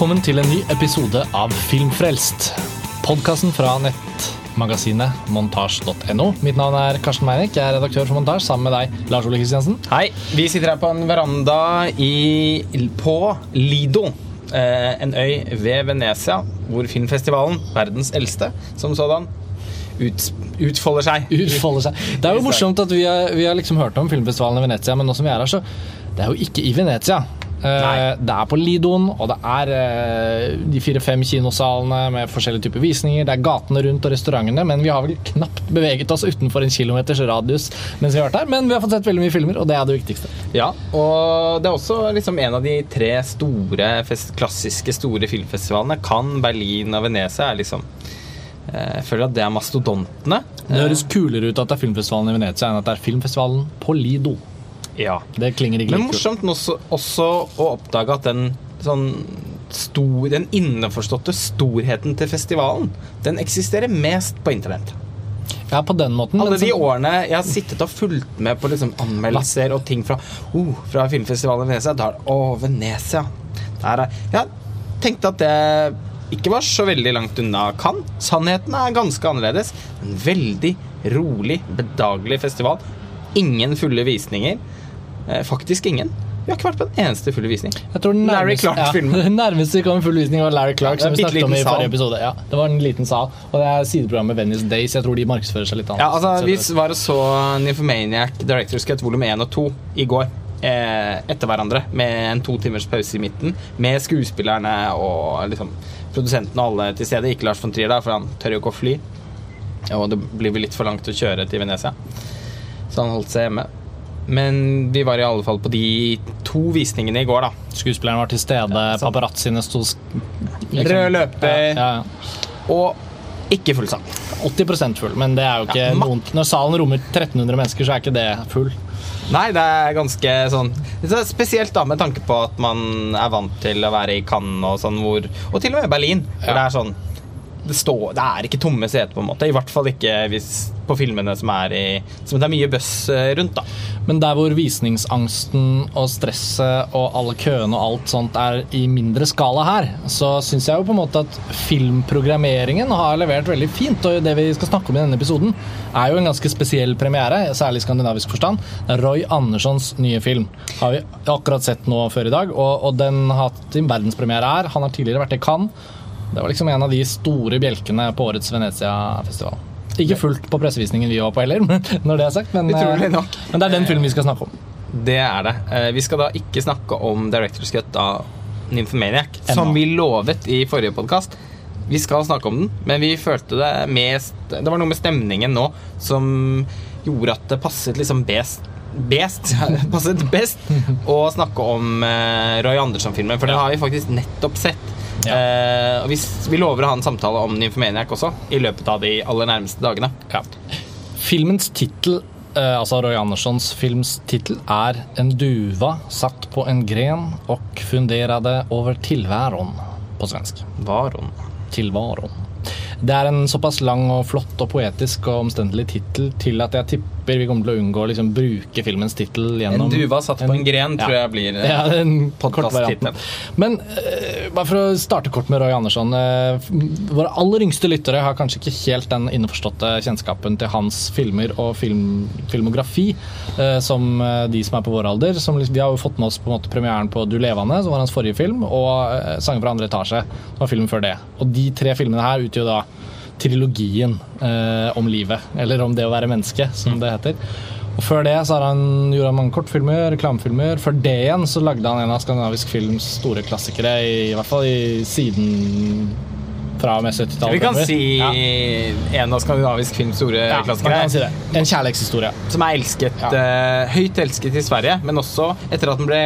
Velkommen til en ny episode av Filmfrelst. Podkasten fra nettmagasinet montasj.no. Mitt navn er Karsten Meinick. Jeg er redaktør for Montasj sammen med deg, Lars Ole Kristiansen. Hei. Vi sitter her på en veranda i, på Lido. Eh, en øy ved Venezia, hvor filmfestivalen, verdens eldste som sådan, ut, utfolder seg. Utfolder seg. Det er jo morsomt at vi har, vi har liksom hørt om filmfestivalen i Venezia, men nå som vi er her, så Det er jo ikke i Venezia. Eh, Nei. det er på Lidoen, og det er eh, de fire-fem kinosalene med forskjellige typer visninger. Det er gatene rundt og restaurantene, men vi har vel knapt beveget oss utenfor en kilometers radius mens vi har vært her. Men vi har fått sett veldig mye filmer, og det er det viktigste. Ja, og det er også liksom en av de tre store, klassiske store filmfestivalene. Cannes, Berlin og Venezia er liksom eh, Jeg føler at det er mastodontene. Det høres kulere ut at det er filmfestivalen i Venezia enn at det er filmfestivalen på Lido. Ja. Det klinger ikke Men like morsomt også, også å oppdage at den sånn stor, den innforståtte storheten til festivalen, den eksisterer mest på internett. Ja, på den måten. Alle de årene jeg har sittet og fulgt med på liksom anmeldelser og ting fra, oh, fra filmfestivalen i Venezia, da er det Å, Venezia. Der er Jeg tenkte at det ikke var så veldig langt unna Cannes. Sannheten er ganske annerledes. En veldig rolig, bedagelig festival. Ingen fulle visninger. Eh, faktisk ingen. Vi har ikke vært på en eneste fulle visning. Jeg tror den Larry nærmeste- Clark-filmen. Ja, vi kom en full visning, var Larry Clark, Ja, som vi snakket om i forrige episode. Ja, det var en liten sal, og det er sideprogrammet Venice Days. Jeg tror de markedsfører seg litt Ja, altså, vi var og så Nymphomaniac Director's Cut volum 1 og 2 i går. Eh, etter hverandre, med en to timers pause i midten. Med skuespillerne og liksom produsenten og alle til stede. Ikke Lars von Trier, da, for han tør jo ikke å fly. Og det blir vel litt for langt å kjøre til Venezia. Så han holdt seg hjemme. Men vi var i alle fall på de to visningene i går, da. Skuespilleren var til stede, ja, paparazziene sto liksom. Rød løper. Ja, ja. Og ikke fullsatt. 80% full, men det er jo ikke noen Når salen rommer 1300 mennesker, så er ikke det full. Nei, det er ganske sånn Spesielt da med tanke på at man er vant til å være i Cannes og sånn hvor Og til og med Berlin. Hvor det er sånn det, står, det er ikke tomme seter, på en måte. I hvert fall ikke hvis, på filmene som er i Som det er mye buzz eh, rundt, da. Men der hvor visningsangsten og stresset og alle køene og alt sånt er i mindre skala her, så syns jeg jo på en måte at filmprogrammeringen har levert veldig fint. Og det vi skal snakke om i denne episoden, er jo en ganske spesiell premiere, særlig i skandinavisk forstand. Roy Anderssons nye film. Har vi akkurat sett nå før i dag, og, og den har hatt sin verdenspremiere her. Han har tidligere vært i Cannes. Det var liksom en av de store bjelkene på årets Venezia-festival. Ikke fullt på pressevisningen vi var på heller, når det er sagt. Men, eh, men det er den filmen vi skal snakke om. Det er det. Eh, Vi skal da ikke snakke om Director's Cut av Nymphomaniac, som vi lovet i forrige podkast. Vi skal snakke om den, men vi følte det mest Det var noe med stemningen nå som gjorde at det passet liksom best Best, passet best å snakke om eh, Roy Andersson-filmen, for den har vi faktisk nettopp sett. Ja. Eh, og vi, vi lover å ha en samtale om Nymphomaniac også i løpet av de aller nærmeste dagene. Ja. Filmens tittel, eh, altså Roy Anderssons films tittel, er En duva satt på en gren og funderade over tilværon på svensk. Varon. Tilvaron. Det er en såpass lang og flott og poetisk og omstendelig tittel til at jeg tipper vi kommer til å unngå å liksom, bruke filmens tittel En duva satt på en gren, tror jeg blir eh, Ja, den Podcast-tittelen. Men uh, bare for å starte kort med Roy Andersson. Uh, våre aller yngste lyttere har kanskje ikke helt den innforståtte kjennskapen til hans filmer og film, filmografi uh, som de som er på vår alder. Som, liksom- vi har jo fått med oss på en måte premieren på Du levende, som var hans forrige film, og Sanger fra andre etasje, som var filmen før det. Og de tre filmene her utgjør da trilogien eh, om livet, eller om det å være menneske, som det heter. Og Før det så har han, han mange kortfilmer, reklamefilmer. Før det igjen så lagde han en av skandinavisk films store klassikere, i, i hvert fall i siden fra og med 70-tallet. Vi kan si ja. en av skandinavisk films store Ja, man klassikere. si det. En kjærlighetshistorie. Som er elsket, Ja. eh, høyt elsket i Sverige, men også etter at den ble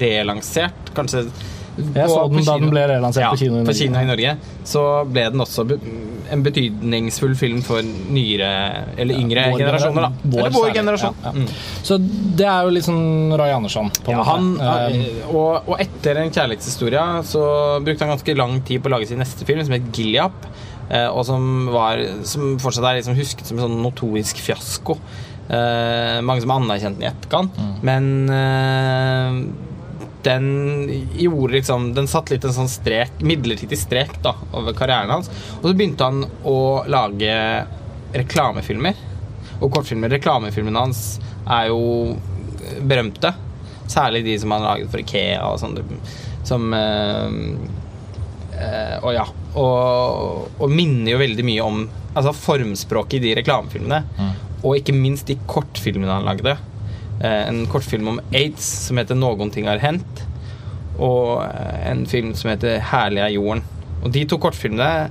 relansert. Kanskje Jeg så den da den ble relansert ja, på kino i på Norge. kino i Norge. Så ble den også en betydningsfull film for nyere eller yngre Vår generasjoner. da vår Eller vår særlig, generasjon. ja, ja. Mm. Så det er jo litt liksom Roy Andersson. På Ja, han, Eh, og, og etter en kjærlighetshistorie så brukte han ganske lang tid på å lage sin neste film, som het Gilliap. eh, Og som, var, som fortsatt er liksom husket som en sånn notorisk fiasko. Eh, mange som har anerkjent den i etterkant. Men eh, den gjorde liksom Den satt litt en sånn strek, midlertidig strek da, over karrieren hans. Og så begynte han å lage reklamefilmer og kortfilmer. Reklamefilmene hans er jo berømte. Særlig de som han laget for Ikea og sånn. Som øh, øh, Og ja. Og, og, minner jo veldig mye om altså formspråket i de reklamefilmene. Mm. Og ikke minst de kortfilmene han lagde. Eh, en kortfilm om aids som heter 'Noen ting har hendt'. Og eh, en film som heter 'Herlig er jorden'. Og de to kortfilmene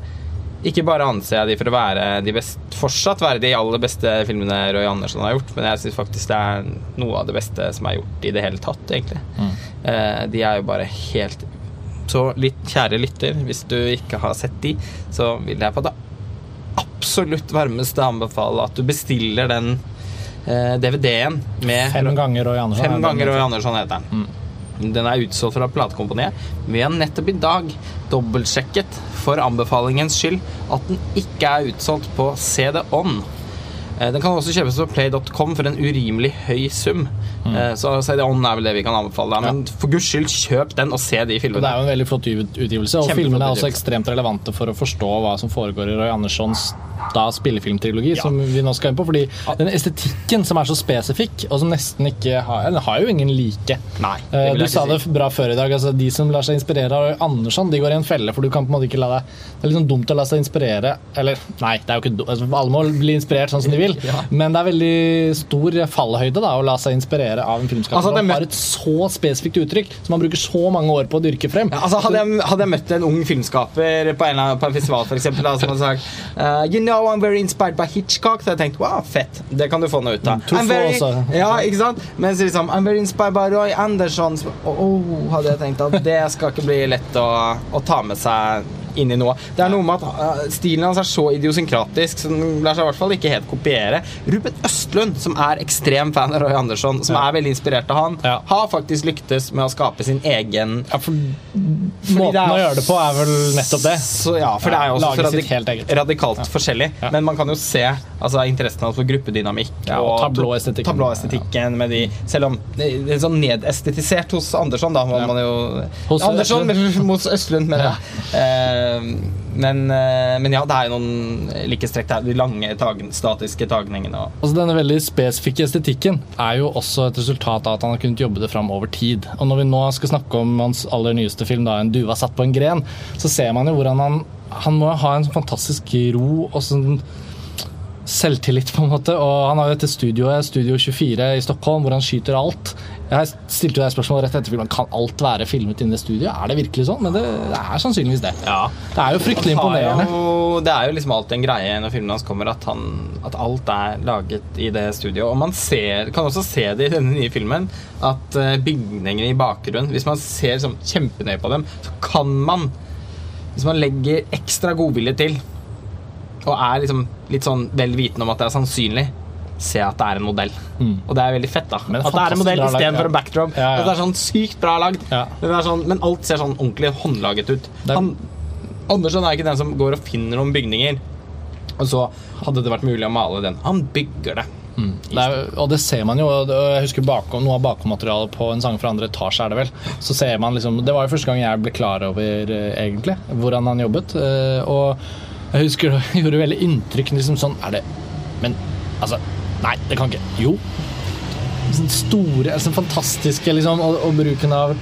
ikke bare anser jeg de for å være de best, fortsatt være de aller beste filmene Roy Andersson har gjort, men jeg syns faktisk det er noe av det beste som er gjort i det hele tatt, egentlig. Mm. Eh, de er jo bare helt Så litt kjære lytter, hvis du ikke har sett de, så vil jeg på det absolutt varmeste anbefale at du bestiller den DVD-en med Fem ganger Roy Andersson. Fem ganger Roy Andersson heter den. Mm. Den er utsolgt fra platekomponiet. Vi har nettopp i dag dobbeltsjekket for anbefalingens skyld at den ikke er utsolgt på CD-On. Eh, den kan også kjøpes på play.com for en urimelig høy sum. Mm. Eh, så CD-On er vel det vi kan anbefale. deg Men for guds skyld, kjøp den og se de filmene. Det er jo en veldig flott utgivelse, og filmene er også ekstremt relevante for å forstå hva som foregår i Roy Anderssons da spillefilmtrilogi, ja. som vi nå skal inn på. Fordi den estetikken som er så spesifikk, og som nesten ikke har Den har jo ingen like. Nei, uh, du sa si. det bra før i dag. Altså, de som lar seg inspirere av Andersson, de går i en felle, for du kan på en måte ikke la deg Det er litt sånn dumt å la seg inspirere Eller nei, det er jo ikke altså, alle må bli inspirert sånn som de vil, ja. men det er veldig stor fallhøyde da, å la seg inspirere av en filmskaper altså, som har et så spesifikt uttrykk, som man bruker så mange år på å dyrke frem. Ja, altså, hadde, jeg, hadde, jeg, møtt en ung filmskaper på en, på en festival, f.eks., som hadde sagt uh, You know I'm very inspired by Hitchcock. Så jeg tenkte wow, fett. Det kan du få noe ut av. Mm, very, ja, ikke sant? Mens liksom I'm very inspired by Roy Anderson. Oh, hadde jeg tenkt at det skal ikke bli lett å, å ta med seg inn i noe. Det er noe med at uh, stilen hans er så idiosynkratisk, så den lar seg i hvert fall ikke helt kopiere. Ruben Østlund, som er ekstrem fan av Roy Andersson, som ja. er veldig inspirert av han, ja. har faktisk lyktes med å skape sin egen ja, for Måten er, å gjøre det på er vel nettopp det. Så, ja, for det er jo også radik radikalt forskjellig. Men man kan jo se altså, interessen hans for gruppedynamikk og, og tablåestetikken. med de, selv om det er sånn nedestetisert hos Andersson, da må man jo Hos Andersson, hos Østlund, mener jeg. Eh, men, eh, men, ja, det er jo noen likhetstrekk der. De lange, tagen, statiske tagningene. Altså, denne veldig spesifikke estetikken er jo også et resultat av at han har kunnet jobbe det fram over tid. Og når vi nå skal snakke om hans aller nyeste film, da, 'En duva satt på en gren', så ser man jo hvordan han han må ha en fantastisk ro og sånn selvtillit, på en måte. Og han har jo dette studioet, Studio 24 i Stockholm, hvor han skyter alt. Jeg stilte jo deg spørsmål rett etter filmen. Kan alt være filmet inne i studio? Er det virkelig sånn? Men det, det er sannsynligvis det. Ja. Det er jo fryktelig imponerende. Jo, det er jo liksom alltid en greie når filmen hans kommer, at, han, at, alt er laget i det studioet. Og man ser, kan også se det i denne nye filmen, at uh, bygningene i bakgrunnen Hvis man ser sånn, kjempenøye på dem, så kan man Hvis man legger ekstra godvilje til, og er liksom litt sånn vel vitende om at det er sannsynlig, se at det er en modell. Mm. Og det er veldig fett. da At det er en modell istedenfor ja. en backdrop. Ja, ja. Det er sånn sykt bra lagd. Ja. Sånn, men alt ser sånn ordentlig håndlaget ut. Han, Andersen er ikke den som går og finner noen bygninger, og så hadde det vært mulig å male den. Han bygger det. Mm. det er, og det ser man jo. Jeg husker bakom, Noe av bakommaterialet på en sang fra andre etasje. er Det vel Så ser man liksom Det var jo første gang jeg ble klar over uh, egentlig hvordan han jobbet. Uh, og jeg husker det gjorde veldig inntrykk. Liksom sånn Er det Men altså Nei, det kan ikke. Jo. Sånn store, sånn fantastiske liksom, og, og bruken av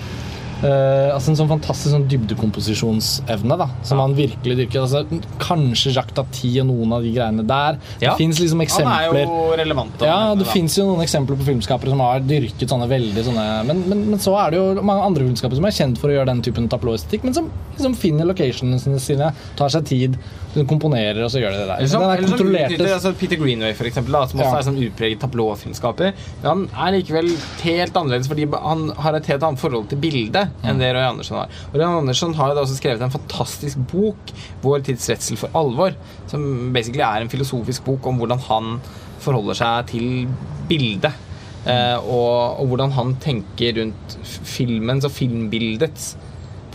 Uh, altså En sånn fantastisk sånn dybdekomposisjonsevne da som ja. han virkelig dyrker. Altså, kanskje Jacques Tati og noen av de greiene der. Ja. Det fins liksom eksempler Han er jo relevant. Ja, det fins jo noen eksempler på filmskapere som har dyrket sånne veldig sånne Men, men, men så er det jo mange andre filmskapere som er kjent for å gjøre den typen tablåestetikk, men som liksom finner locationene sine, tar seg tid komponerer, og så gjør de det der. Som, den er kontrollert. Altså Peter Greenway, for eksempel, da, som også ja. er sånn utpreget tablåfilmskaper. Han er likevel helt annerledes fordi han har et helt annet forhold til bildet enn det Roy Andersson har. Og Roy Andersson har da også skrevet en fantastisk bok, 'Vår tids redsel for alvor', som basically er en filosofisk bok om hvordan han forholder seg til bildet. Uh, og, og, hvordan han tenker rundt filmens og filmbildets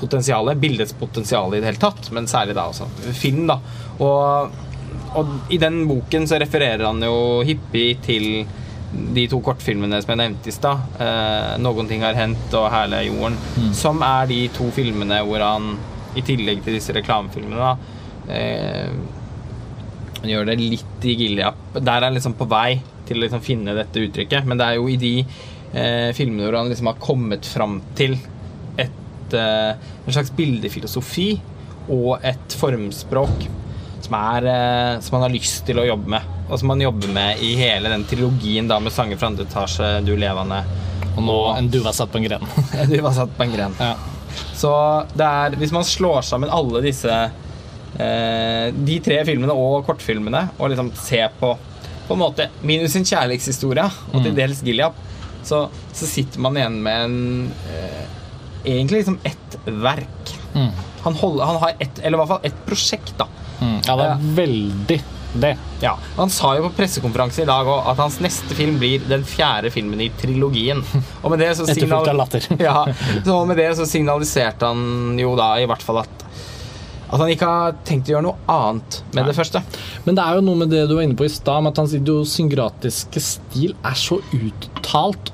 potensialet, bildets potensial i det hele tatt, men særlig da også film. da og, og, i den boken så refererer han jo hyppig til de to kortfilmene som jeg nevnte i stad, eh, 'Noen ting har hendt' og 'Herlig er jorden', som er de to filmene hvor han, i tillegg til disse reklamefilmene, da, eh, han gjør det litt i Gilead. Der er han liksom på vei til å liksom finne dette uttrykket, men det er jo i de eh, filmene hvor han liksom har kommet fram til et, eh, en slags bildefilosofi og et formspråk som, er, eh, som han har lyst til å jobbe med. Og som han jobber med i hele den trilogien da med 'Sanger fra andre etasje', 'Du levende'. Og nå en duva satt på en gren. Du var satt på en gren. ja. Så det er, hvis man slår sammen alle disse eh, De tre filmene og kortfilmene og liksom ser på på en måte minus en kjærlighetshistorie og til dels Gilead, så, så sitter man igjen med en eh, Egentlig liksom ett verk. Mm. Han, holder, han har ett, eller i hvert fall ett prosjekt, da. Mm. ja, det er veldig det. Ja, Han sa jo på pressekonferanse i dag òg at hans neste film blir den fjerde filmen i trilogien. Og med det så, signal... ja, så med det så signaliserte han jo da i hvert fall at at han ikke har tenkt å gjøre noe annet med det første. Men det er jo noe med det du var inne på i stad, med at hans idiosyngratiske stil er så uttalt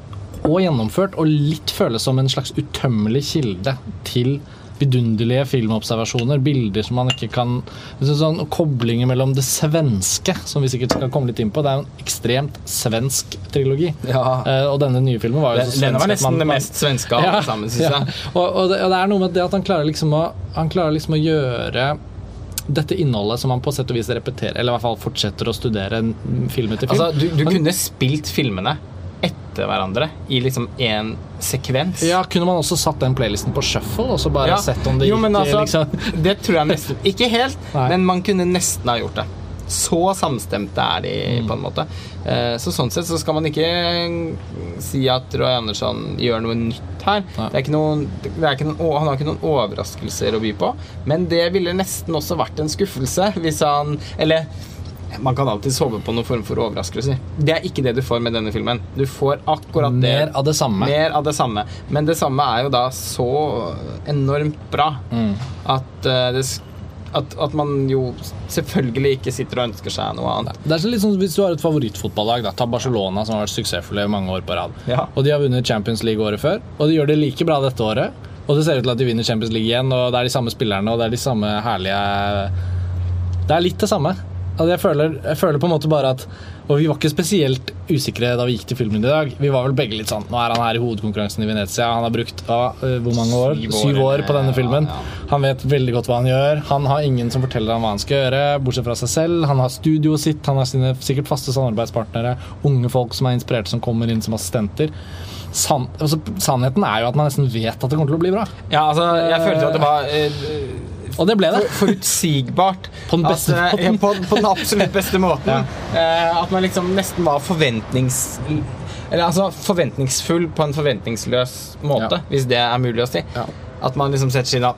og gjennomført, og litt føles som en slags utømmelig kilde til vidunderlige filmobservasjoner, bilder som man ikke kan sånn Koblinger mellom det svenske, som vi sikkert skal komme litt inn på. Det er jo en ekstremt svensk trilogi. Ja. Eh, og denne nye filmen var jo så Den var nesten man- det mest svenske av alle sammen, syns ja. jeg. Og, og, det, og det er noe med det at han klarer liksom å, han klarer liksom å gjøre dette innholdet som han på sett og vis repeterer, eller i hvert fall fortsetter å studere film etter film. Altså, du, du kunne spilt filmene etter hverandre i liksom én sekvens. ja, Kunne man også satt den playlisten på shuffle og så bare Ja. sett om det jo, gikk altså, liksom Det tror jeg nesten Ikke helt, Nei. men man kunne nesten ha gjort det. Så samstemte er de, Mm. på en måte. Eh, Så sånn sett så skal man ikke si at Roy Andersson gjør noe nytt her. Nei. Det er ikke noen, det er ikke noen, han har ikke noen overraskelser å by på. Men det ville nesten også vært en skuffelse hvis han Eller man kan alltid sove på noen form for overraskelser. Det er ikke det du får med denne filmen. Du får akkurat det. Mer av det samme. Mer av det samme. Men det samme er jo da så enormt bra Mm. at, eh, det, at, at man jo selvfølgelig ikke sitter og ønsker seg noe annet. Det er litt sånn Hvis du har et favorittfotballag, da, ta Barcelona, som har vært suksessfulle i mange år på rad. Ja. Og de har vunnet Champions League året før, og de gjør det like bra dette året. Og det ser ut til at de vinner Champions League igjen, og det er de samme spillerne, og det er de samme herlige Det er litt det samme. Altså jeg, føler, jeg føler på en måte bare at Og vi var ikke spesielt usikre da vi gikk til filmen i dag. Vi var vel begge litt sånn Nå er han her i hovedkonkurransen i Venezia. Han har brukt ja, øh, hvor mange år? Syv år, Syv år på denne filmen. ja. Han vet veldig godt hva han gjør. Han har ingen som forteller ham hva han skal gjøre, bortsett fra seg selv. Han har studioet sitt, han har sine sikkert faste samarbeidspartnere, unge folk som er inspirerte, som kommer inn som assistenter. San, altså, sannheten er jo at man nesten vet at det kommer til å bli bra. Ja, altså, jeg følte at det var eh, Og det ble det. forutsigbart. På den beste at, eh, måten. På, på den absolutt beste måten. Ja. Eh, at man liksom nesten var forventnings... Eller altså forventningsfull på en forventningsløs måte, Ja. hvis det er mulig å si. Ja. At man liksom setter seg inn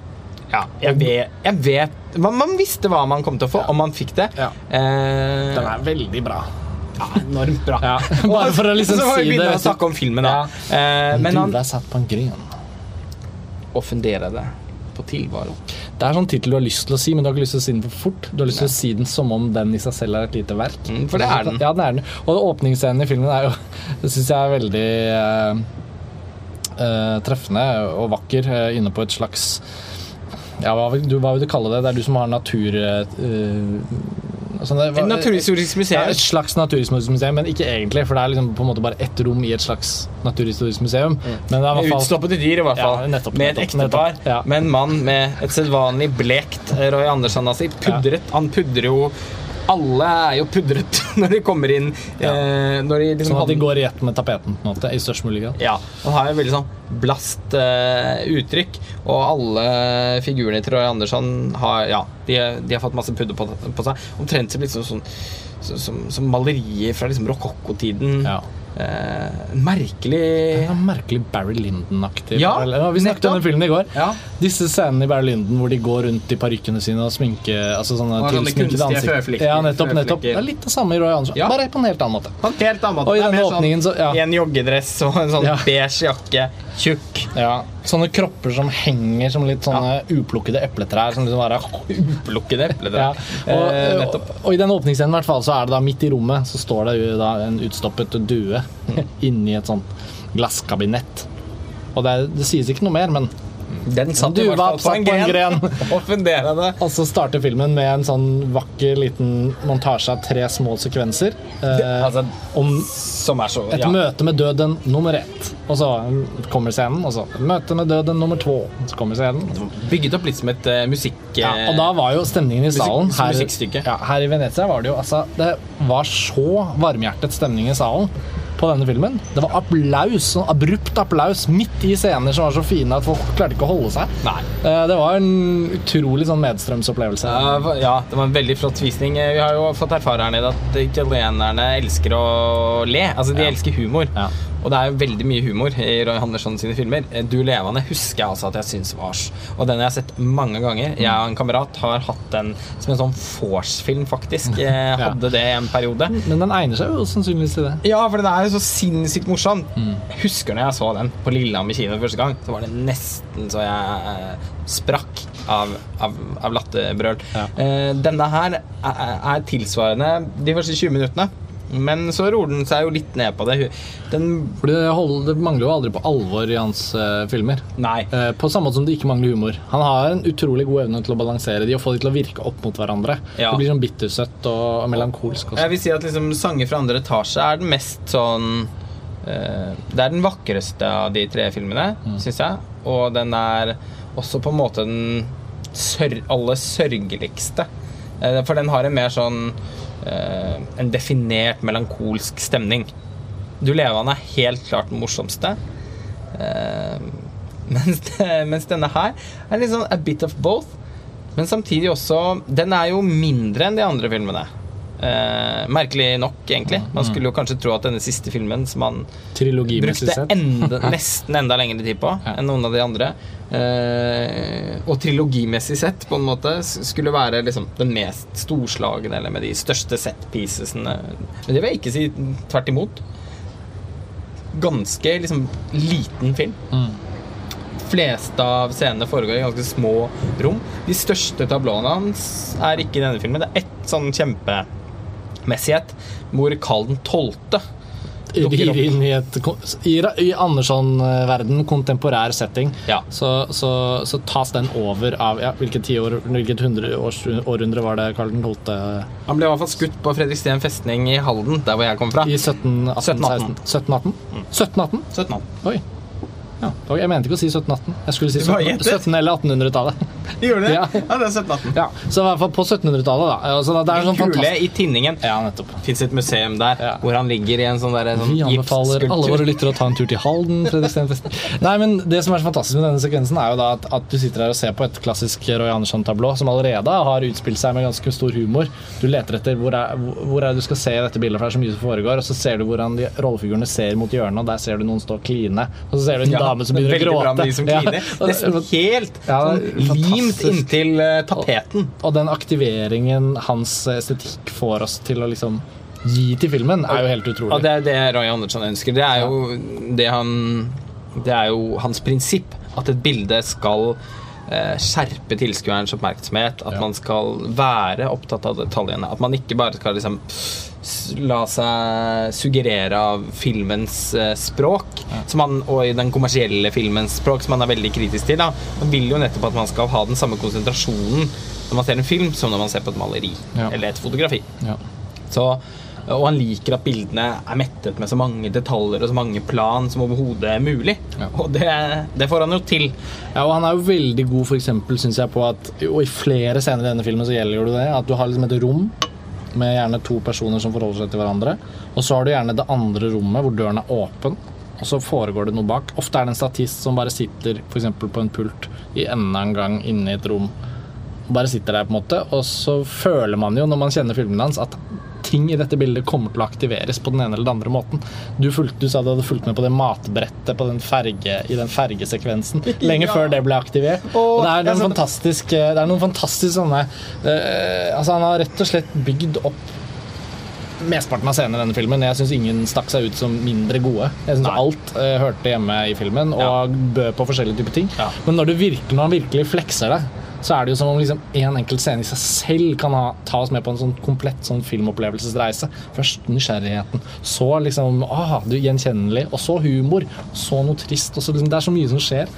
ja, jeg vet, jeg vet man, man visste hva man kom til å få, og man fikk det. Ja. Eh, Den er veldig bra. ja, enormt bra. Ja, bare for å liksom så vi si begynne det, å vet du. snakke om filmen, da. Ja. Eh, men du ble satt på en gren. Å fundere det på tilvaro. Det er sånn tittel du har lyst til å si, men du har ikke lyst til å si den for fort. Du har lyst til å si den som om den i seg selv er et lite verk. Mm, for det er den. Ja, den er den. Og åpningsscenen i filmen er jo Det syns jeg er veldig eh, eh, treffende og vakker eh, inne på et slags ja, hva vil, du, hva vil du kalle det? Det er du som har natur... eh, altså det, Et naturhistorisk Ja, et slags naturhistorisk museum, men ikke egentlig. For det er liksom på en måte bare ett rom i et slags naturhistorisk museum. Men det er utstoppede dyr, i hvert fall. Ja, nettopp, med et ektepar. ja. Med en mann med et sedvanlig blekt Roy Andersson-nazi. Ja. Han pudrer jo Alle er jo pudret når de kommer inn. Ja. Eh, de liksom Sånn at de går i ett med tapeten, på en måte, i størst mulig grad. Ja, og har jo veldig sånn blast eh, uttrykk, og alle figurene til Roy Andersson har Ja, de, de har fått masse pudder på, på seg. Omtrent som, liksom, sånn, så- som, som malerier fra liksom rokokkotiden. Ja. Eh, merkelig ja, er merkelig Barry Lyndon-aktig. Ja, Vi snakket om den filmen i går. Ja. Disse scenene i Barry Lyndon hvor de går rundt i parykkene sine og sminke altså sånne Og tilsminkede ansikt. Ja, nettopp, nettopp. Det er litt det samme i Roy Andersson, bare på en helt annen måte. Helt annen måte. Og i denne åpningen sånn, så- en joggedress og en sånn beige jakke. Tjukk. Ja, Sånne kropper som henger som litt sånne uplukkede epletrær. Som liksom bare Uplukkede epletrær. ja. og, eh, og, og i den åpningsscenen hvert fall, så er det da midt i rommet så står det da en utstoppet due inni et sånt glasskabinett. Og det, det sies ikke noe mer, men Den satt Du i hvert fall på en gren. gren. og så starter filmen med en sånn vakker liten montasje av tre små sekvenser. Eh, Altså, om så et møte med døden nummer ett. Og så kommer scenen, og så møte med døden nummer to. Så kommer scenen. Bygget opp litt som et uh, musikk... Ja, og da var jo stemningen i salen her, ja, her i Venezia var det jo altså Det var så varmhjertet stemning i salen på denne filmen. Det var applaus, sånn abrupt applaus midt i scener som var så fine at folk klarte ikke å holde seg. Nei. Eh, Det var en utrolig sånn medstrømsopplevelse. Ja, ja, det var en veldig flott visning. Eh, Vi har jo fått erfare her nede at italienerne elsker å le. Altså, de Ja. elsker humor. Ja. Og det er jo veldig mye humor i Roy Andersson sine filmer. Eh, Du levende husker jeg altså at jeg syns var Og den har jeg sett mange ganger. Jeg og en kamerat har hatt den som en sånn vorse-film, faktisk. Jeg Ja. hadde det en periode. Men den egner seg jo sannsynligvis til det. Ja, for den er jo så sinnssykt morsom. Jeg husker når jeg så den på Lillehammer kino første gang, så var det nesten så jeg eh, sprakk av, av, av latterbrøl. Ja. Eh, denne her er, er tilsvarende de første 20 minuttene. Men så roer den seg jo litt ned på det. Den Fordi det, holder, det mangler jo aldri på alvor i hans uh, filmer. Nei. Uh, på samme måte som det ikke mangler humor. Han har en utrolig god evne til å balansere de og få de til å virke opp mot hverandre. Ja. Det blir sånn bittersøtt og melankolsk også. Jeg vil si at liksom sanger fra andre etasje er den mest sånn uh, Det er den vakreste av de tre filmene, Mm. syns jeg. Og den er også på en måte den sør aller sørgeligste. Eh, for den har en mer sånn eh, En definert melankolsk stemning. Du levende er helt klart den morsomste. Eh, mens, mens denne her er litt sånn a bit of both. Men samtidig også Den er jo mindre enn de andre filmene. Eh, merkelig nok, egentlig. Man skulle jo kanskje tro at denne siste filmen, som man brukte enda, nesten enda lengre tid på enn noen av de andre, eh, og trilogimessig sett, på en måte, skulle være liksom den mest storslagne, eller med de største set-piecesene. Men det vil jeg ikke si tvert imot. Ganske liksom liten film Mm. fleste av scenene foregår i ganske små rom. De største tablåene hans er ikke i denne filmen. Det er ett sånn kjempemessighet hvor Karl den tolvte dukker opp. rir inn i et I, i Andersson-verden, kontemporær setting, Ja. så, så, så tas den over av ja, Hvilket tiår, hvilket hundre, århundre var det Karl 12. Han ble i hvert fall skutt på Fredriksten festning i Halden, der hvor jeg kom fra. I 1718? 1718. 1718? 1718? 1718. Oi. Ja, jeg mente ikke å si 1718. Jeg skulle si 17, 17 eller 1800-tallet. Gjorde det? Ja. det er 1718. Ja, så i hvert fall på 1700-tallet, da. Altså, det er En sånn kule fantastisk i tinningen. Ja, nettopp. Fins et museum der Ja. hvor han ligger i en sånn, der, sånn Vi anbefaler alle våre gipsskulptur. lyttere å ta en tur til Halden. Nei, men Det som er så fantastisk med denne sekvensen, er jo da at, at du sitter her og ser på et klassisk Roy Andersson-tablå som allerede har utspilt seg med ganske stor humor. Du leter etter hvor er, hvor er det du skal se dette bildet, for det er så mye som foregår. Og så ser du hvordan de rollefigurene ser mot hjørnet, og der ser du noen stå og kline. Og så ser du en Ja, dame som begynner å gråte. bra med de som Ja. kliner. Og- Nesten helt Ja, sånn limt inntil eh, tapeten. Og den aktiveringen hans estetikk får oss til å liksom gi til filmen, er jo helt utrolig. Og det er det Roy Andersson ønsker. Det er jo det han Det er jo hans prinsipp. At et bilde skal eh, skjerpe tilskuerens oppmerksomhet. At man skal være opptatt av detaljene. At man ikke bare skal liksom la seg suggerere av filmens eh, språk, som man, og i den kommersielle filmens språk, som man er veldig kritisk til. Da. Man vil jo nettopp at man skal ha den samme konsentrasjonen når man ser en film, som når man ser på et maleri Ja. eller et fotografi. ja. Så, og han liker at bildene er mettet med så mange detaljer og så mange plan som overhodet er mulig. Ja. Og det, det får han jo til. Ja, og han er jo veldig god for eksempel, synes jeg, på at Og i flere scener i denne filmen så gjelder jo det at du har liksom et rom med gjerne to personer som forholder seg til hverandre. Og så har du gjerne det andre rommet hvor døren er åpen, og så foregår det noe bak. Ofte er det en statist som bare sitter eksempel på en pult i enda en gang inne i et rom. Bare sitter der, på en måte. Og så føler man jo, når man kjenner filmene hans, at ting i dette bildet kommer til å aktiveres på den ene eller den andre måten. Du, fulgte, du sa du hadde fulgt med på det matbrettet på den ferge, i den fergesekvensen lenge Ja. før det ble aktivert. Og, og det er, noen fantastisk, det er noen fantastiske sånne uh, Altså, han har rett og slett bygd opp mesteparten av scenene i denne filmen. Jeg syns ingen stakk seg ut som mindre gode. Jeg synes Nei. alt uh, hørte hjemme i filmen og Ja. bød på forskjellige typer ting. Ja. Men når, du virkelig, når han virkelig flekser det, så er det jo som om liksom en enkelt scene i seg selv kan ha, ta oss med på en sånn komplett sånn filmopplevelsesreise. Først nysgjerrigheten, så liksom ah, du, gjenkjennelig, og så humor, så noe trist. Og så liksom, det er så mye som skjer.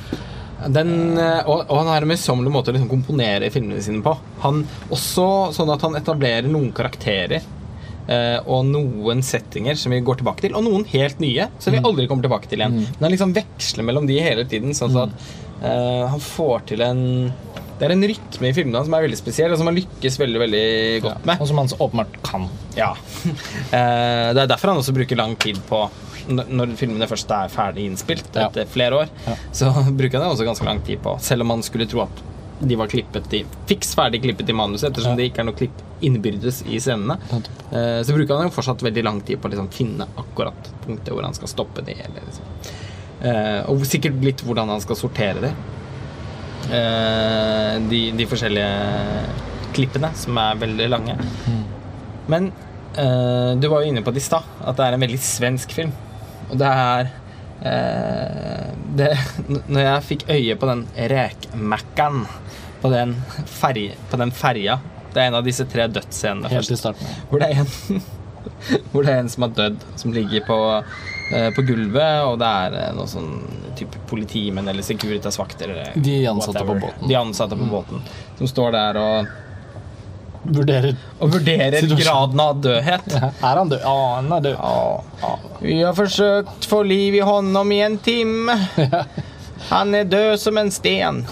Den, eh, og, og han har en møysommelig måte å liksom komponere filmene sine på. Han, også sånn at han etablerer noen karakterer eh, og noen settinger som vi går tilbake til, og noen helt nye som vi aldri kommer tilbake til igjen. Men han liksom veksler mellom de hele tiden, sånn at eh, han får til en Det er en rytme i filmene som er veldig spesiell, og som han lykkes veldig veldig godt med. Og som han så åpenbart kan. Ja. Eh, det er derfor han også bruker lang tid på når filmene først er ferdig innspilt Ja. etter flere år, Ja. så bruker han også ganske lang tid på. Selv om man skulle tro at de var klippet i fiks ferdig klippet i manuset, ettersom Ja. det ikke er noe klipp innbyrdes i scenene. Eh, så bruker han jo fortsatt veldig lang tid på å liksom finne akkurat punktet hvor han skal stoppe det. Eller liksom. eh, og sikkert litt hvordan han skal sortere det. Eh, de, de forskjellige klippene, som er veldig lange. Men eh, du var jo inne på det i stad, at det er en veldig svensk film. Og det er eh, det, Når jeg fikk øye på den rekmackan på den, ferje, på den ferja Det er en av disse tre dødsscenene Helt i starten. Hvor det er en Hvor det er en som har dødd, som ligger på, eh, på gulvet, og det er eh, noen sånn type politimenn eller Securitas-vakter De ansatte på båten. De ansatte på båten. Som står der og, Vurderer og vurderer graden av dødhet. Er han død? Ja, han er død. Ja. Vi har forsøkt få liv i honom i en time. Han er død som en sten.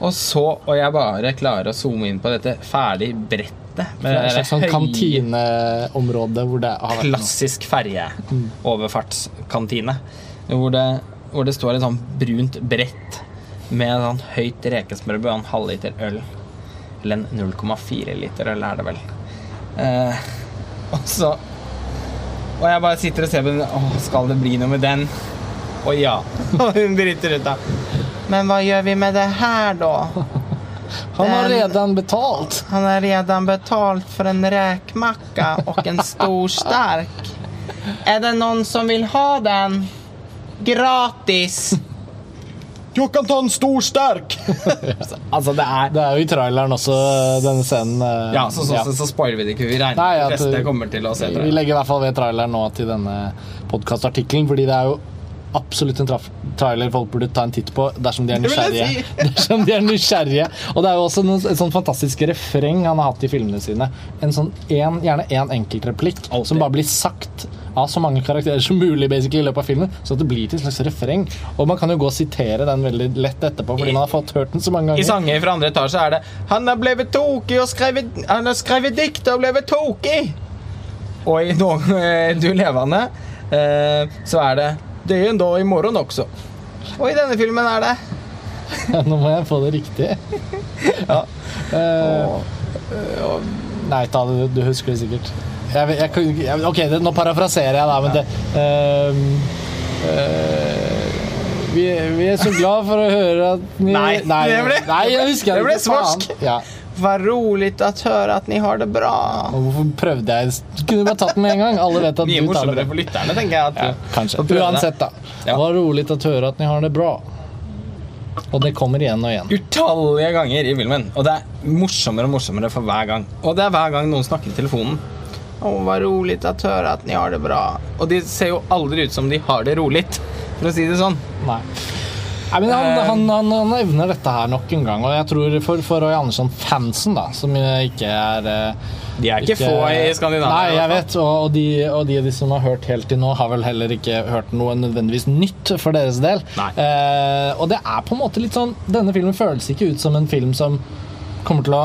Og så, og jeg bare klarer å zoome inn på dette ferdig brettet. Det Med er et slags sånn kantineområde hvor det har vært noe. klassisk ferjeoverfartskantine. Hvor, det, hvor det står et sånn brunt brett med en sånn høyt rekesmørbrød og en halvliter øl. Eller en 0,4 liter øl, er det vel. Eh, og så Og jeg bare sitter og ser på den. Å, skal det bli noe med den? Og ja. Og hun bryter ut, da. Men hva gjør vi med det her, da? Han har redan betalt! Han har redan betalt for en räkmacka och en stor stark. Är det någon som vill ha den? Gratis! Jeg kan ta en stor sterk! altså, det er Det er jo i traileren også, denne scenen. eh, Ja, så, så, ja. så, så spoiler vi det ikke. Vi regner Nei, ja, at, kommer til å se Vi det. legger i hvert fall ved traileren nå til denne podkastartikkelen, fordi det er jo absolutt en trailer folk burde ta en titt på dersom de er nysgjerrige. dersom de er nysgjerrige. Og det er jo også noen, et sånn fantastisk refreng han har hatt i filmene sine. En sånn en, gjerne én enkeltreplikk Altid. som bare blir sagt av så mange karakterer som mulig basically i løpet av filmen, så at det blir til et slags refreng. Og man kan jo gå og sitere den veldig lett etterpå, fordi man har fått hørt den så mange ganger I sanger fra andre etasje er det Han har blevet tokig og skrevet Han har skrevet dikt og blevet tokig. Og i noen eh, Du levende eh, så er det Det er en dag i morgen også. Og i denne filmen er det Nå må jeg få det riktig. Ja. Eh, Nei, ta det, du husker det sikkert. Jeg, jeg, jeg, ok, det, nå parafraserer jeg, da, men det eh, vi, vi er så glad for å høre at ni Nei, det ble- nei, jeg husker det ble svorsk. Ja. Vad rolig å høre at ni har det bra. Og hvorfor prøvde jeg kunne bare tatt den med en gang. Alle vet at Mye du tar det morsommere for lytterne, tenker jeg. At Ja, du kanskje. Uansett, da. Ja. Var rolig å høre at ni har det bra. Og det kommer igjen og igjen. Utallige ganger i filmen. Og det er morsommere og morsommere for hver gang. Og det er hver gang noen snakker i telefonen. Å, vad rolig å høre at ni har det bra. Og de ser jo aldri ut som de har det rolig, for å si det sånn. Nei. Nei, men han, Eh. han, han, han evner dette her nok en gang, og jeg tror for, for Roy Andersson-fansen, da, som ikke er eh, De er ikke, få i Skandinavia. Nei, jeg vet, og, og, de, og de, de som har hørt helt til nå, har vel heller ikke hørt noe nødvendigvis nytt for deres del. Eh, og det er på en måte litt sånn Denne filmen føles ikke ut som en film som kommer til å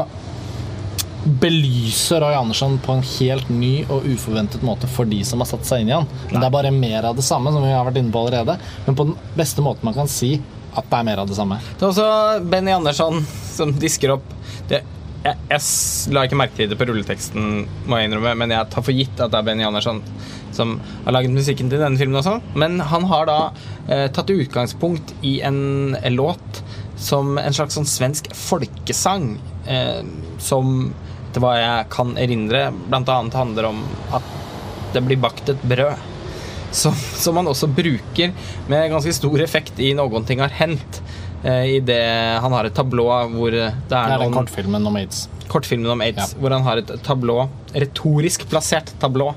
belyse Roy Andersson på en helt ny og uforventet måte for de som har satt seg inn i han. Men det er bare mer av det samme, som vi har vært inne på allerede. Men på den beste måten man kan si at det er mer av det samme. Det er også Benny Andersson som disker opp det, jeg, jeg la ikke merke til det på rulleteksten, må jeg innrømme, men jeg tar for gitt at det er Benny Andersson som har laget musikken til denne filmen også. Men han har da eh, tatt utgangspunkt i en, en låt som en slags sånn svensk folkesang eh, som etter hva jeg kan erindre, annet handler om at det blir bakt et brød. Som, som man også bruker med ganske stor effekt i 'Noen ting har hendt'. i det han har et tablå hvor det Det er er den noen kortfilmen om aids. kortfilmen om aids, Ja. hvor han har et tablå, retorisk plassert tablå,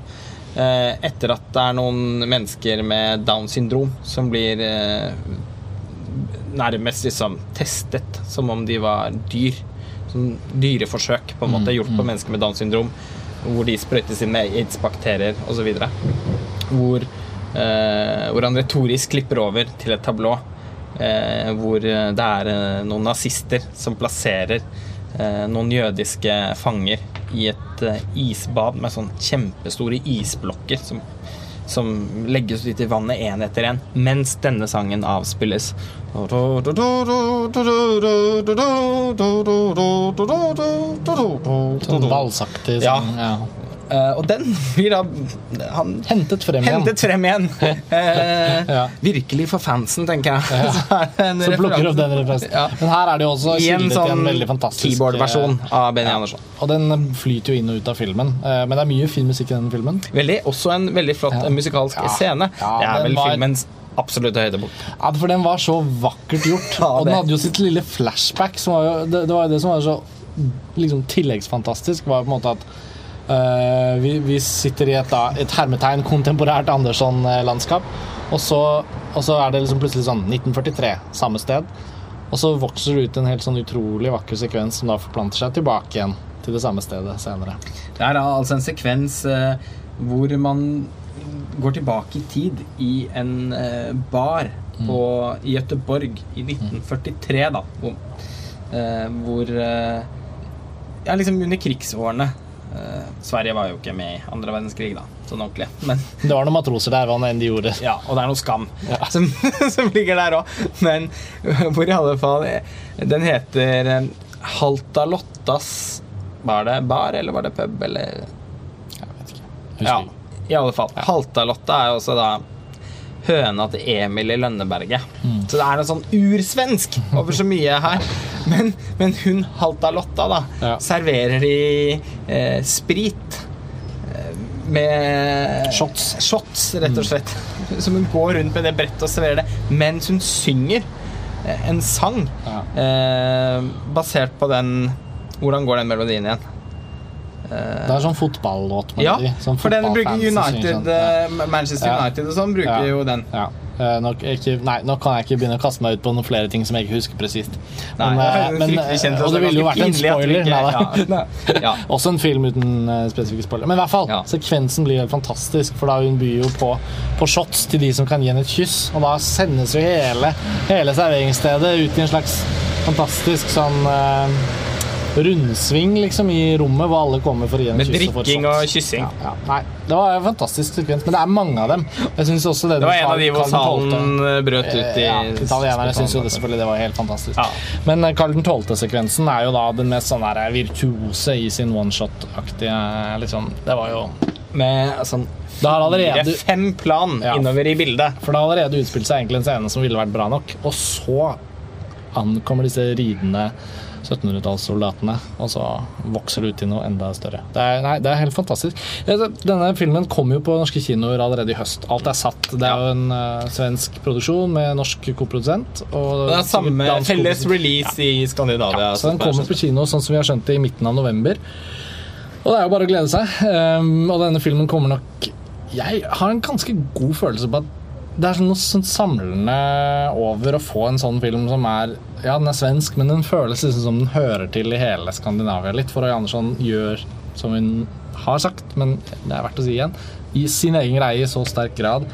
eh, etter at det er noen mennesker med down syndrom som blir eh, nærmest liksom testet som om de var dyr. Som dyreforsøk på en måte gjort på mennesker med Downs syndrom, hvor de sprøytes inn med aids-bakterier osv. Hvor, eh, hvor han retorisk klipper over til et tablå eh, hvor eh, det er eh, noen nazister som plasserer eh, noen jødiske fanger i et eh, isbad med sånn kjempestore isblokker som, som legges ut i vannet én etter én, mens denne sangen avspilles. Sånn valsaktig sånn, ja. Eh, og den blir da han Hentet frem igjen. hentet frem igjen. Eh, Ja. Virkelig for fansen, tenker jeg. Ja. Så plukker opp den referansen. Ja. Men her er det jo også I en sånn en veldig fantastisk eh, av Benny Andersson. Og den flyter jo inn og ut av filmen. Men det er mye fin musikk i den filmen. Veldig, Også en veldig flott musikalsk Ja. scene. Det er vel var- filmens absolutte høydepunkt. Ja, for den var så vakkert gjort. Ja, og den hadde jo sitt lille flashback. Som var jo, det, det var jo det som var så liksom, tilleggsfantastisk. Var på en måte at vi, vi sitter i et, da, et hermetegn kontemporært Andersson-landskap. Og så, og så er det liksom plutselig sånn 1943, samme sted. Og så vokser det ut en helt sånn utrolig vakker sekvens som da forplanter seg tilbake igjen til det samme stedet senere. Det er altså en sekvens eh, hvor man går tilbake i tid i en eh, bar på, i Gøteborg i 1943, da. Hvor, eh, hvor eh, Ja, liksom under krigsårene. Eh, Sverige var jo ikke med i andre verdenskrig, da, sånn ordentlig. Men Det var noen matroser der, hva nå enn de gjorde. ja, og det er noe skam Ja. som, som ligger der òg. Men hvor i alle fall Den heter Haltalottas Halta Lottas Var det bar, eller var det pub, eller Jeg vet ikke. Husker Ja, i alle fall. Halta-Lotta er jo også da høna til Emil i Lønneberget. Mm. Så det er noe sånn ursvensk over så mye her. Men, men hun Halta-Lotta, da, Ja. serverer de eh, sprit. eh, Med Shots. Mm. shots, rett og slett. Som hun går rundt med det brettet og serverer det mens hun synger eh, en sang Ja. eh, basert på den Hvordan går den melodien igjen? Det er sånn fotballåt. Ja, sånn for den bruker United, sånn. Eh, Manchester. United og sånn, bruker Ja. jo den. Ja. Nå, ikke, nei, nå kan jeg ikke begynne å kaste meg ut på noen flere ting som jeg ikke husker presist. Men, eh, men, eh, og det ville jo vært en spoiler. ikke- Nei, ja. Også en film uten eh, spesifikke spoiler. Men i hvert fall, sekvensen blir helt fantastisk, for da hun byr jo på, på shots til de som kan gi henne et kyss. Og da sendes jo hele, hele serveringsstedet ut i en slags fantastisk sånn eh, rundsving liksom i rommet, hvor alle kommer for å gi en kyss. Med drikking shot. og kyssing. Ja, ja. Nei, det var en fantastisk sekvens, men det er mange av dem. Det Det var en av de hvor salen eh, brøt ut i ja, italienerne syns jo det selvfølgelig det var helt fantastisk. Ja. Men Carl den 12.-sekvensen er jo da den mest sånn der virtuose i sin one-shot-aktige liksom. Det var jo Med sånn Det har allerede fire-fem plan Ja. innover i bildet. For det har allerede utspilt seg egentlig en scene som ville vært bra nok, og så ankommer disse ridende 1700-tallssoldatene, og så vokser det ut til noe enda større. Det er, nei, det er helt fantastisk. Denne filmen kom jo på norske kinoer allerede i høst. Alt er satt. Det er jo en uh, svensk produksjon med norsk koprodusent. Og Det er samme felles release release i Skandinavia. Så den kommer på kino sånn som vi har skjønt det i midten av november. Og det er jo bare å glede seg. Um, og denne filmen kommer nok Jeg har en ganske god følelse på at det er sånn noe sånn samlende over å få en sånn film som er Ja, den er svensk, men den føles liksom som den hører til i hele Skandinavia litt. For Øy Andersson gjør som hun har sagt, men det er verdt å si igjen, i sin egen greie i så sterk grad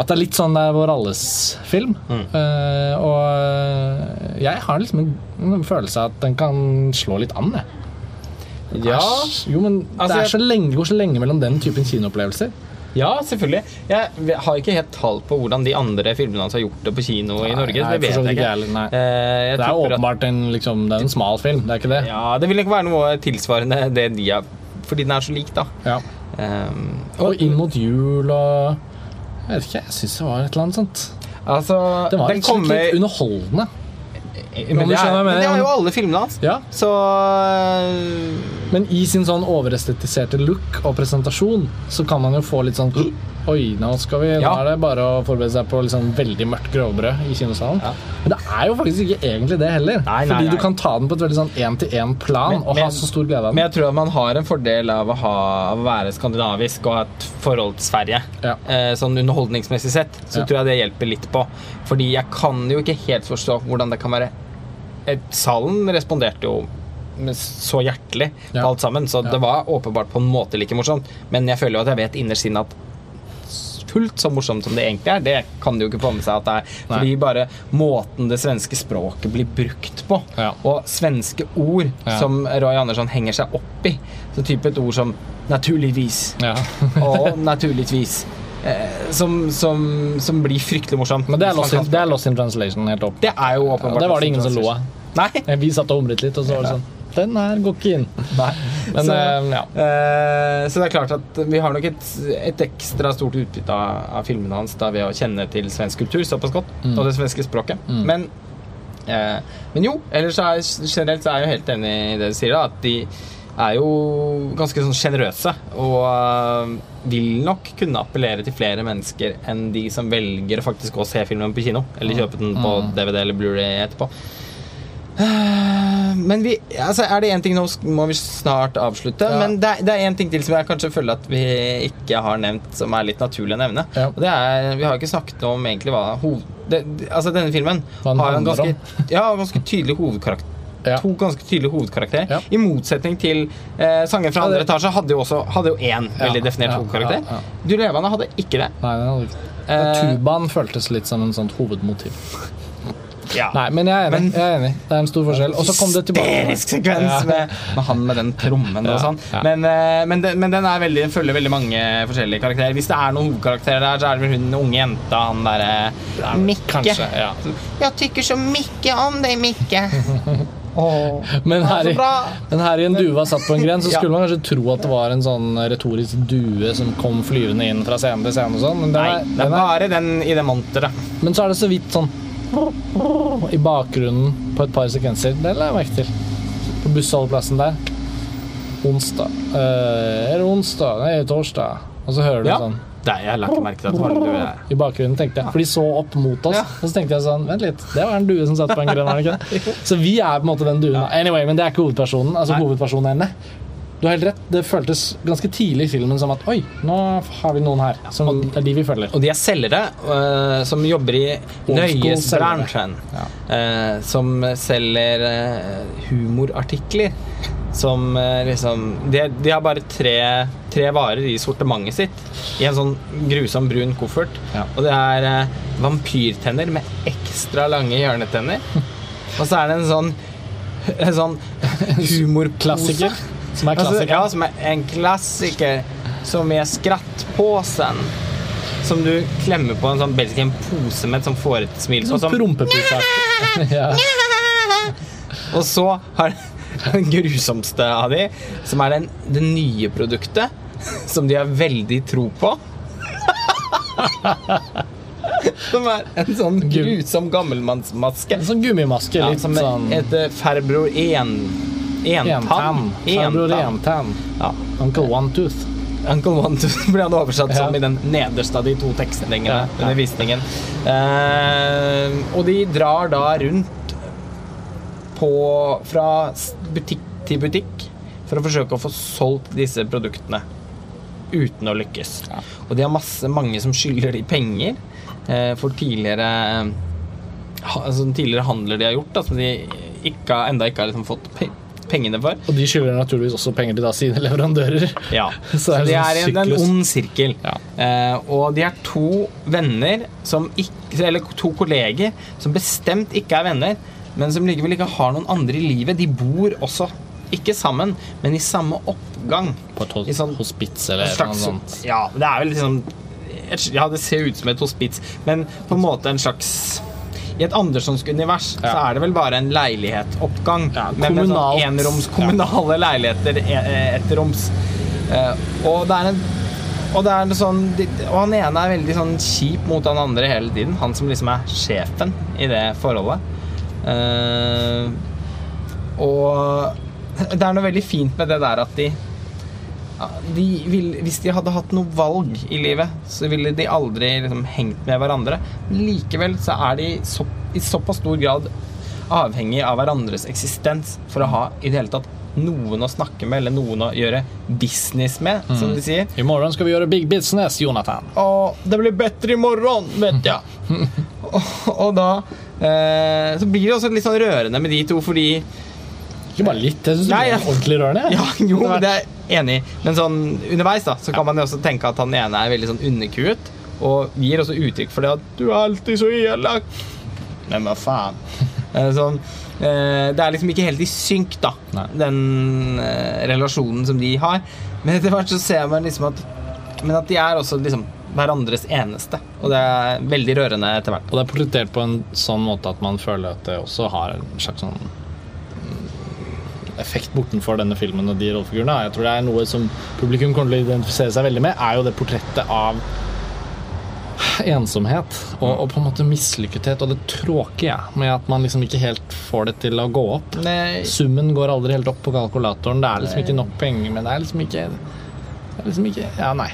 at det er litt sånn det er vår alles film. Eh, og jeg har liksom en, en følelse av at den kan slå litt an, jeg. Ja. Jo, men Altså, det, er så lenge, det går så lenge mellom den typen kinoopplevelser. Ja, selvfølgelig. Jeg har ikke helt tall på hvordan de andre filmene hans har gjort det på kino i Norge. nei, det vet jeg ikke ikke. nei. Eh, jeg Det er åpenbart en, liksom, det er en smal film, det er ikke det? Ja, det vil ikke være noe tilsvarende det de har Fordi den er så lik, da. Ja. Um, Og inn mot jul og Jeg vet ikke, jeg syns det var et eller annet sånt. altså, Det var den rett kommer litt underholdende. Men, det er, men det er jo alle filmene hans. Ja, Så øh, Men i sin sånn overestetiserte look og presentasjon så kan man jo få litt sånn Oi, nå skal vi Nå er det bare å forberede seg på liksom veldig mørkt grovbrød i kinosalen. Men det er jo faktisk ikke egentlig det heller. Nei, nei, fordi nei. du kan ta den på et veldig sånn én-til-én-plan og men- ha så stor glede av den. Men jeg tror at man har en fordel av å, ha, av å være skandinavisk og ha et forhold til Sverige. Eh, sånn underholdningsmessig sett så tror jeg det hjelper litt på. Fordi jeg kan jo ikke helt forstå hvordan det kan være eh, Salen responderte jo så hjertelig på Ja. alt sammen, så Ja. det var åpenbart på en måte like morsomt. Men jeg føler jo at jeg vet innerst inne at fullt så morsomt som det egentlig er, det kan de jo ikke få med seg at det er. Fordi bare måten det svenske språket blir brukt på, Ja. og svenske ord Ja. som Roy Andersson henger seg opp i, så type et ord som 'naturligvis' Ja. og 'naturligvis', eh, som, som, som blir fryktelig morsomt. Men det er, lost in, det er lost in translation, helt opp. det er jo åpenbart ja, det var det ingen som lo av. Vi satt og humret litt, og så var det sånn Den her går ikke inn. Nei. Men så, eh, ja. eh, så det er klart at vi har nok et, et ekstra stort utbytte av, av filmene hans da ved å kjenne til svensk kultur såpass godt, Mm. og det svenske språket. Mm. Men, eh, men jo, ellers er, generelt så er jeg jo helt enig i det du sier, da, at de er jo ganske sånn sjenerøse og vil nok kunne appellere til flere mennesker enn de som velger å faktisk gå og se filmen på kino, eller kjøpe den på Mm. DVD eller Blu-ray etterpå. Men vi, altså er det én ting Nå må vi snart avslutte. Ja. Men det er, det er en ting til som jeg kanskje føler at vi ikke har nevnt, som er litt naturlig å nevne. Ja. Og det er, Vi har ikke snakket om egentlig hva hoved... Det, altså Denne filmen den har en ganske, ja, ganske tydelig hovedkarakter. Ja. To ganske tydelige hovedkarakterer. Ja. I motsetning til eh, sangen fra Ja, andre etasje hadde jo også hadde jo én veldig definert hovedkarakter. Du levende hadde ikke det. Nei, den hadde ikke. Eh, Tubaen føltes litt som en sånt hovedmotiv. Ja. Nei, men jeg er enig. Men- jeg er enig. Det er en stor forskjell. Og så kom det tilbake. Hysterisk sekvens Ja. med, med han med den trommen Ja, og sånn. ja. Men, eh, men, den, men den veldig, følger veldig mange forskjellige karakterer. Hvis det er noen hovedkarakterer der, så er det vel hun unge jenta, han derre Mikke. Kanskje, ja. Jeg tykker så mikke om deg, Mikke. Oh, Men her, er i, men her i en due var satt på en gren, så Ja. skulle man kanskje tro at det var en sånn retorisk due som kom flyvende inn fra scene til scene og sånn, Nei, er, det er, bare den i det monteret. men så er det så vidt sånn i bakgrunnen på et par sekvenser. Det la jeg merke til. På bussholdeplassen der. Onsdag. Eh, er det onsdag? Nei, torsdag. Og så hører du Ja. sånn Nei, jeg la ikke merke til at det var en due. i bakgrunnen, tenkte jeg. For de så opp mot oss. Ja. Og så tenkte jeg sånn Vent litt, det var en due som satt på en grønn, var det ikke det? Så vi er på en måte den duen. Anyway, men det er ikke hovedpersonen. Altså Nei. hovedpersonene. Du har helt rett. Det føltes ganske tidlig i filmen som at oi, nå har vi noen her. Som er de vi følger. Og de er selgere uh, som jobber i nøyesbransjen. Ja. Uh, som selger uh, humorartikler. Som liksom de, de har bare tre, tre varer i sortimentet sitt. I en sånn grusom brun koffert. Ja. Og det er vampyrtenner med ekstra lange hjørnetenner. Og så er det en sånn en sånn humorpose. Som er Altså, klassiker. ja, som er en klassiker som er skrattpåsen. Som du klemmer på en sånn basically en pose med et sånn fårete smil på. Sånn Som, ja. og så har den grusomste av de, som er den, det nye produktet, som de har veldig tro på. som er en sånn grusom gammelmannsmaske. En sånn gummimaske. Ja, som sånn heter Ferbror en, Entann. Farbror Entann. Ja. Uncle One Tooth. Uncle One Tooth ble han oversatt som i den nederste av de to tekstendingene Ja, ja. under visningen. Eh, og de drar da rundt på, fra butikk til butikk for å forsøke å få solgt disse produktene uten å lykkes. Ja. Og de har masse, mange som skylder de penger eh, for tidligere ha, altså, tidligere handler de har gjort, da, som de ikke, enda ikke har liksom fått pengene for. Og de skylder naturligvis også penger til da sine leverandører. Ja, Så så, er det sånn er en, en ond sirkel. Ja. Uh, og de er to venner som ikke Eller to kolleger som bestemt ikke er venner, men som likevel ikke har noen andre i livet. De bor også ikke sammen, men i samme oppgang. På et hos- sånn- hospits eller noe sånt. ja, det er vel liksom et, Ja, det ser ut som et hospits, men på en måte en slags i et Andersonsk univers så er det vel bare en leilighetsoppgang. Ja, men med sånn enroms kommunale leiligheter Etteroms ettroms. Eh, og det er en og, det er sånn, og han ene er veldig sånn kjip mot han andre hele tiden. Han som liksom er sjefen i det forholdet. Uh, og det er noe veldig fint med det der at de ja, de vil, Hvis de hadde hatt noe valg i livet, så ville de aldri liksom, hengt med hverandre. Likevel så er de så, i såpass stor grad avhengig av hverandres eksistens for å ha i det hele tatt noen å snakke med, eller noen å gjøre business med, som de sier. I morgen skal vi gjøre big business, Jonathan. Og det blir bedre i morgen, vet jeg. og, og da eh, så blir det også litt sånn rørende med de to, fordi Ikke bare litt. Jeg syns det blir ordentlig rørende. Ja, jo, det er enig. Men sånn underveis da, så kan man jo også tenke at han ene er veldig sånn underkuet, og gir også uttrykk for det at 'du er alltid så elak'. Men hva faen? Eh, Sånn, eh, det er liksom ikke helt i synk, da, Nei. den eh, relasjonen som de har. Men etter hvert så ser man liksom at Men at de er også liksom hverandres eneste. Og det er veldig rørende etter hvert. Og det er portrettert på en sånn måte at man føler at det også har en slags sånn effekt bortenfor denne filmen og de rollefigurene. Jeg tror det er noe som publikum kommer til å identifisere seg veldig med, er jo det portrettet av ensomhet og, og på en måte mislykkethet og det tråkige med at man liksom ikke helt får det til å gå opp. Nei, Summen går aldri helt opp på kalkulatoren. Det er liksom ikke nok penger, men det er liksom ikke, det er liksom ikke Ja, nei.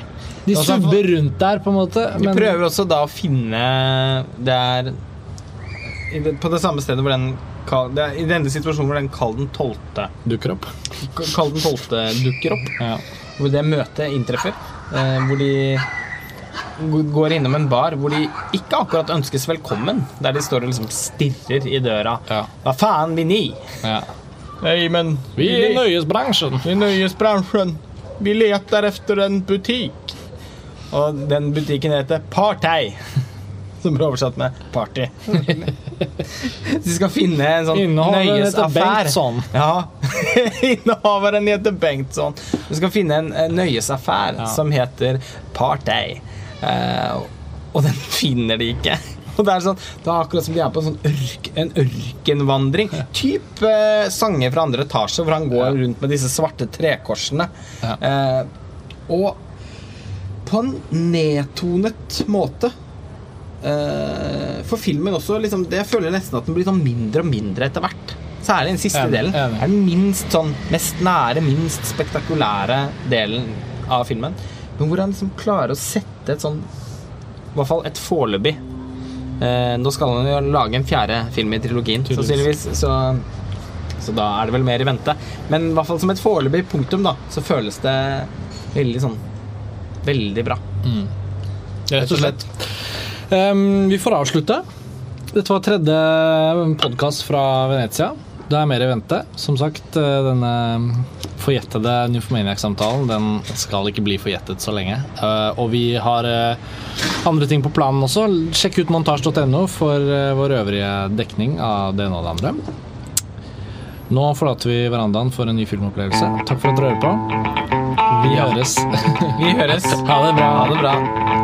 De Altså, subber rundt der, på en måte. Men... De prøver også da å finne Det er på det samme stedet hvor den det er, I denne situasjonen hvor den Kall den tolvte dukker opp. Kall den tolvte dukker opp, Ja. hvor det møtet inntreffer, eh, hvor de går innom en bar hvor de ikke akkurat ønskes velkommen, der de står og liksom stirrer i døra. Ja. Hva faen vil ni? ja. Nei, men Vi er i nøyesbransjen. i nøyesbransjen. Vi leter efter en butikk. Og den butikken heter Partei. Som blir oversatt med party. De skal finne en sånn nøyesaffær. Bengtsson. Ja. Innehaveren heter Bengtsson. Du skal finne en, nøyesaffær Ja. som heter Party. Uh, og den finner de ikke. Og Det er sånn, det er akkurat som de er på en, sånn ørk, en ørkenvandring. Typ uh, sanger fra andre etasje, hvor han går Ja. rundt med disse svarte trekorsene. Ja. Uh, og på en nedtonet måte. Eh, for filmen også liksom, det Jeg føler nesten at den blir sånn mindre og mindre etter hvert. Særlig den siste delen. Er den minst sånn mest nære, minst spektakulære delen av filmen. Men hvor han liksom klarer å sette et sånn I hvert fall et foreløpig eh, Nå skal han jo lage en fjerde film i trilogien, sannsynligvis. Så, så da er det vel mer i vente. Men i hvert fall som et foreløpig punktum, da, så føles det veldig sånn Veldig bra. Rett og slett. Um, vi får avslutte. Dette var tredje podkast fra Venezia. Det er mer i vente. Som sagt, eh, denne forjettede Newfomaniac-samtalen den skal ikke bli forjettet så lenge. Eh, og vi har eh, andre ting på planen også. Sjekk ut montasj.no for vår øvrige dekning av det ene og det andre. Nå forlater vi verandaen for en ny filmopplevelse. Takk for at dere hører på. Vi høres. Vi høres. Ha det bra. Ha det bra.